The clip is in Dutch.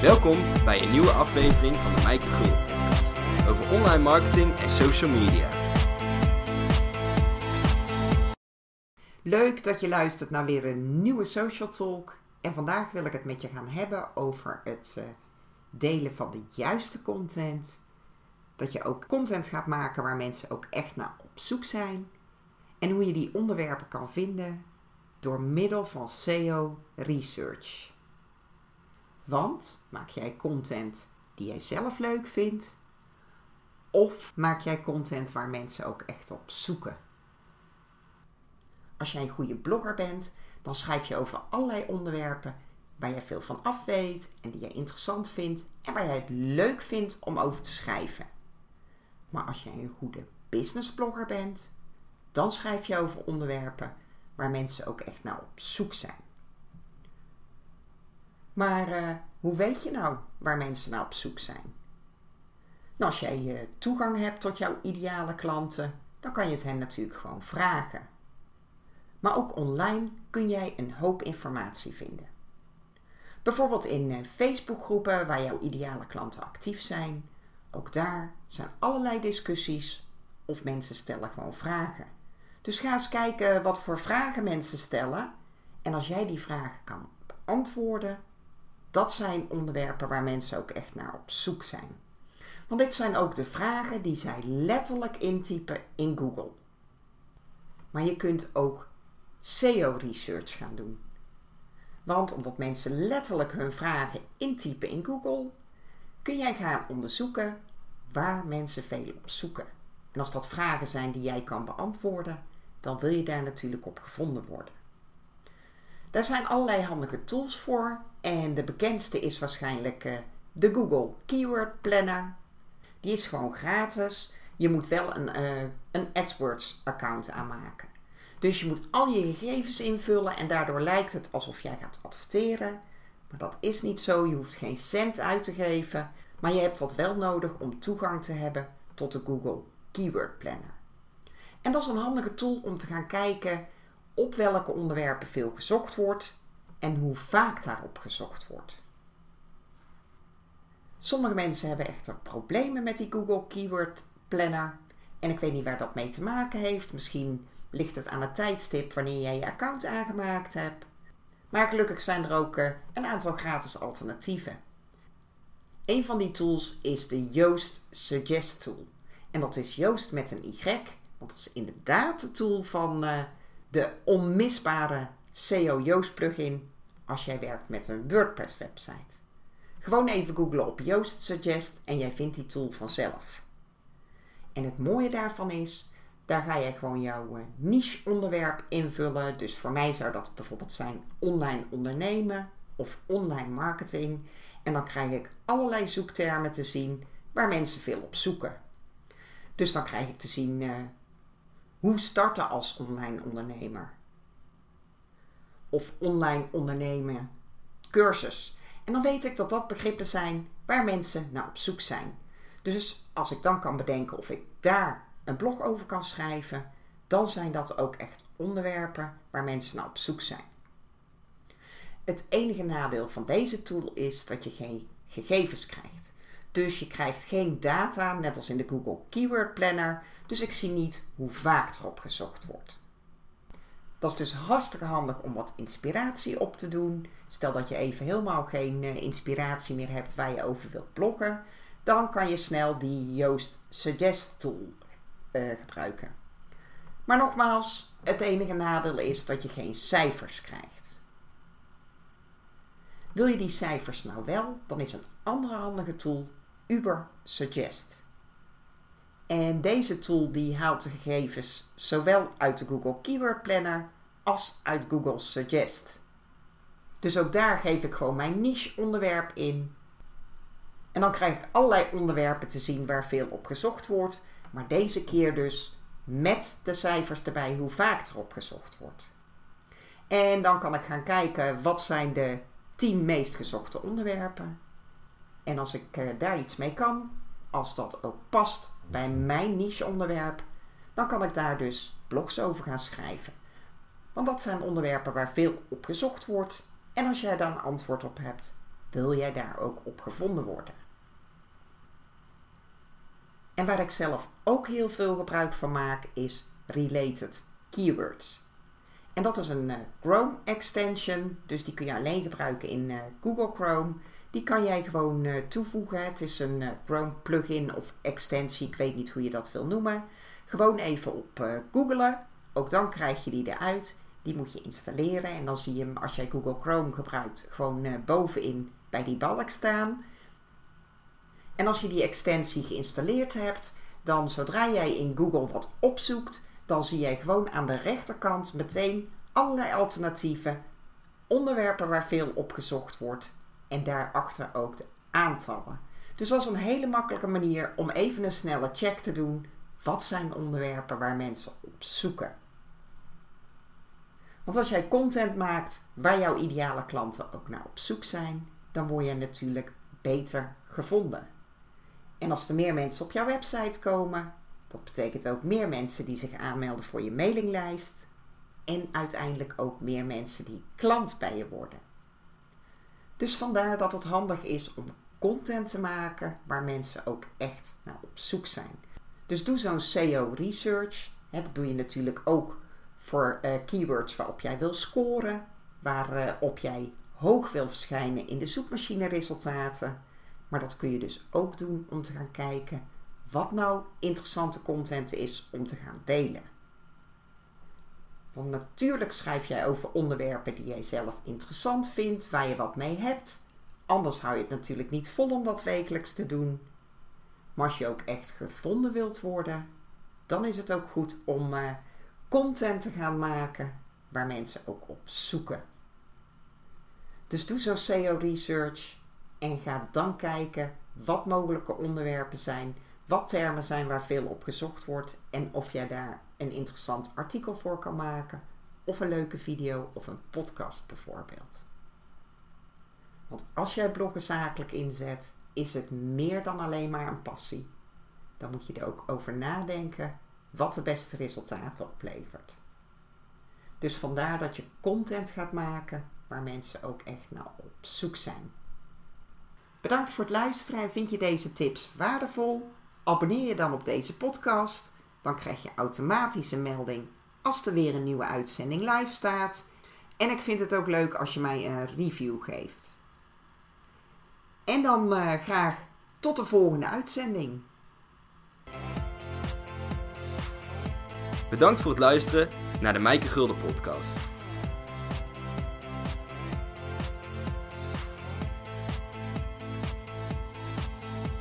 Welkom bij een nieuwe aflevering van de Mijke Groen over online marketing en social media. Leuk dat je luistert naar weer een nieuwe Social Talk. En vandaag wil ik het met je gaan hebben over het uh, delen van de juiste content. Dat je ook content gaat maken waar mensen ook echt naar op zoek zijn. En hoe je die onderwerpen kan vinden door middel van SEO research. Want maak jij content die jij zelf leuk vindt? Of maak jij content waar mensen ook echt op zoeken? Als jij een goede blogger bent, dan schrijf je over allerlei onderwerpen waar jij veel van af weet en die jij interessant vindt en waar jij het leuk vindt om over te schrijven. Maar als jij een goede businessblogger bent, dan schrijf je over onderwerpen waar mensen ook echt naar op zoek zijn. Maar uh, hoe weet je nou waar mensen naar op zoek zijn? Nou, als jij uh, toegang hebt tot jouw ideale klanten, dan kan je het hen natuurlijk gewoon vragen. Maar ook online kun jij een hoop informatie vinden. Bijvoorbeeld in uh, Facebookgroepen waar jouw ideale klanten actief zijn. Ook daar zijn allerlei discussies of mensen stellen gewoon vragen. Dus ga eens kijken wat voor vragen mensen stellen. En als jij die vragen kan beantwoorden, dat zijn onderwerpen waar mensen ook echt naar op zoek zijn. Want dit zijn ook de vragen die zij letterlijk intypen in Google. Maar je kunt ook SEO-research gaan doen. Want omdat mensen letterlijk hun vragen intypen in Google, kun jij gaan onderzoeken waar mensen veel op zoeken. En als dat vragen zijn die jij kan beantwoorden, dan wil je daar natuurlijk op gevonden worden. Daar zijn allerlei handige tools voor en de bekendste is waarschijnlijk uh, de Google Keyword Planner. Die is gewoon gratis. Je moet wel een, uh, een AdWords account aanmaken. Dus je moet al je gegevens invullen en daardoor lijkt het alsof jij gaat adverteren. Maar dat is niet zo. Je hoeft geen cent uit te geven. Maar je hebt dat wel nodig om toegang te hebben tot de Google Keyword Planner. En dat is een handige tool om te gaan kijken op welke onderwerpen veel gezocht wordt en hoe vaak daarop gezocht wordt. Sommige mensen hebben echter problemen met die Google Keyword Planner. En ik weet niet waar dat mee te maken heeft. Misschien ligt het aan het tijdstip wanneer jij je account aangemaakt hebt. Maar gelukkig zijn er ook eh, een aantal gratis alternatieven. Een van die tools is de Yoast Suggest Tool. En dat is Yoast met een Y, want dat is inderdaad de tool van uh, de onmisbare SEO Yoast plugin als jij werkt met een WordPress website. Gewoon even googlen op Yoast Suggest en jij vindt die tool vanzelf. En het mooie daarvan is, daar ga je gewoon jouw eh, niche onderwerp invullen. Dus voor mij zou dat bijvoorbeeld zijn online ondernemen of online marketing. En dan krijg ik allerlei zoektermen te zien waar mensen veel op zoeken. Dus dan krijg ik te zien uh, hoe starten als online ondernemer? Of online ondernemen cursus. En dan weet ik dat dat begrippen zijn waar mensen naar op zoek zijn. Dus als ik dan kan bedenken of ik daar een blog over kan schrijven, dan zijn dat ook echt onderwerpen waar mensen naar op zoek zijn. Het enige nadeel van deze tool is dat je geen gegevens krijgt. Dus je krijgt geen data, net als in de Google Keyword Planner, dus ik zie niet hoe vaak erop gezocht wordt. Dat is dus hartstikke handig om wat inspiratie op te doen. Stel dat je even helemaal geen uh, inspiratie meer hebt waar je over wilt bloggen, dan kan je snel die Yoast Suggest tool uh, gebruiken. Maar nogmaals, het enige nadeel is dat je geen cijfers krijgt. Wil je die cijfers nou wel, dan is een andere handige tool Uber Suggest. En deze tool die haalt de gegevens zowel uit de Google Keyword Planner als uit Google Suggest. Dus ook daar geef ik gewoon mijn niche onderwerp in. En dan krijg ik allerlei onderwerpen te zien waar veel op gezocht wordt. Maar deze keer dus met de cijfers erbij hoe vaak erop gezocht wordt. En dan kan ik gaan kijken wat zijn de 10 meest gezochte onderwerpen. En als ik uh, daar iets mee kan, als dat ook past bij mijn niche-onderwerp, dan kan ik daar dus blogs over gaan schrijven. Want dat zijn onderwerpen waar veel op gezocht wordt. En als jij daar een antwoord op hebt, wil jij daar ook op gevonden worden. En waar ik zelf ook heel veel gebruik van maak is related keywords. En dat is een uh, Chrome extension, dus die kun je alleen gebruiken in uh, Google Chrome. Die kan jij gewoon uh, toevoegen. Het is een Chrome plugin of extensie, ik weet niet hoe je dat wil noemen. Gewoon even op googlen, ook dan krijg je die eruit. Die moet je installeren en dan zie je hem als jij Google Chrome gebruikt gewoon bovenin bij die balk staan. En als je die extensie geïnstalleerd hebt, dan zodra jij in Google wat opzoekt, dan zie jij gewoon aan de rechterkant meteen allerlei alternatieven, onderwerpen waar veel opgezocht wordt en daarachter ook de aantallen. Dus dat is een hele makkelijke manier om even een snelle check te doen. Wat zijn onderwerpen waar mensen op zoeken? Want als jij content maakt waar jouw ideale klanten ook naar op zoek zijn, dan word je natuurlijk beter gevonden. En als er meer mensen op jouw website komen, dat betekent ook meer mensen die zich aanmelden voor je mailinglijst. En uiteindelijk ook meer mensen die klant bij je worden. Dus vandaar dat het handig is om content te maken waar mensen ook echt naar op zoek zijn. Dus doe zo'n SEO research. dat doe je natuurlijk ook voor uh, keywords waarop jij wil scoren, waarop jij hoog wil verschijnen in de zoekmachine resultaten. Maar dat kun je dus ook doen om te gaan kijken wat nou interessante content is om te gaan delen. Want natuurlijk schrijf jij over onderwerpen die jij zelf interessant vindt, waar je wat mee hebt. Anders hou je het natuurlijk niet vol om dat wekelijks te doen. Maar als je ook echt gevonden wilt worden, dan is het ook goed om uh, content te gaan maken waar mensen ook op zoeken. Dus doe zo'n SEO research en ga dan kijken wat mogelijke onderwerpen zijn, wat termen zijn waar veel op gezocht wordt en of jij daar een interessant artikel voor kan maken, of een leuke video of een podcast bijvoorbeeld. Want als jij bloggen zakelijk inzet, is het meer dan alleen maar een passie. Dan moet je er ook over nadenken wat de beste resultaten oplevert. Dus vandaar dat je content gaat maken waar mensen ook echt naar op zoek zijn. Bedankt voor het luisteren en vind je deze tips waardevol? Abonneer je dan op deze podcast. Dan krijg je automatisch een melding als er weer een nieuwe uitzending live staat. En ik vind het ook leuk als je mij een review geeft. En dan uh, graag tot de volgende uitzending. Bedankt voor het luisteren naar de Mijke Gulden podcast.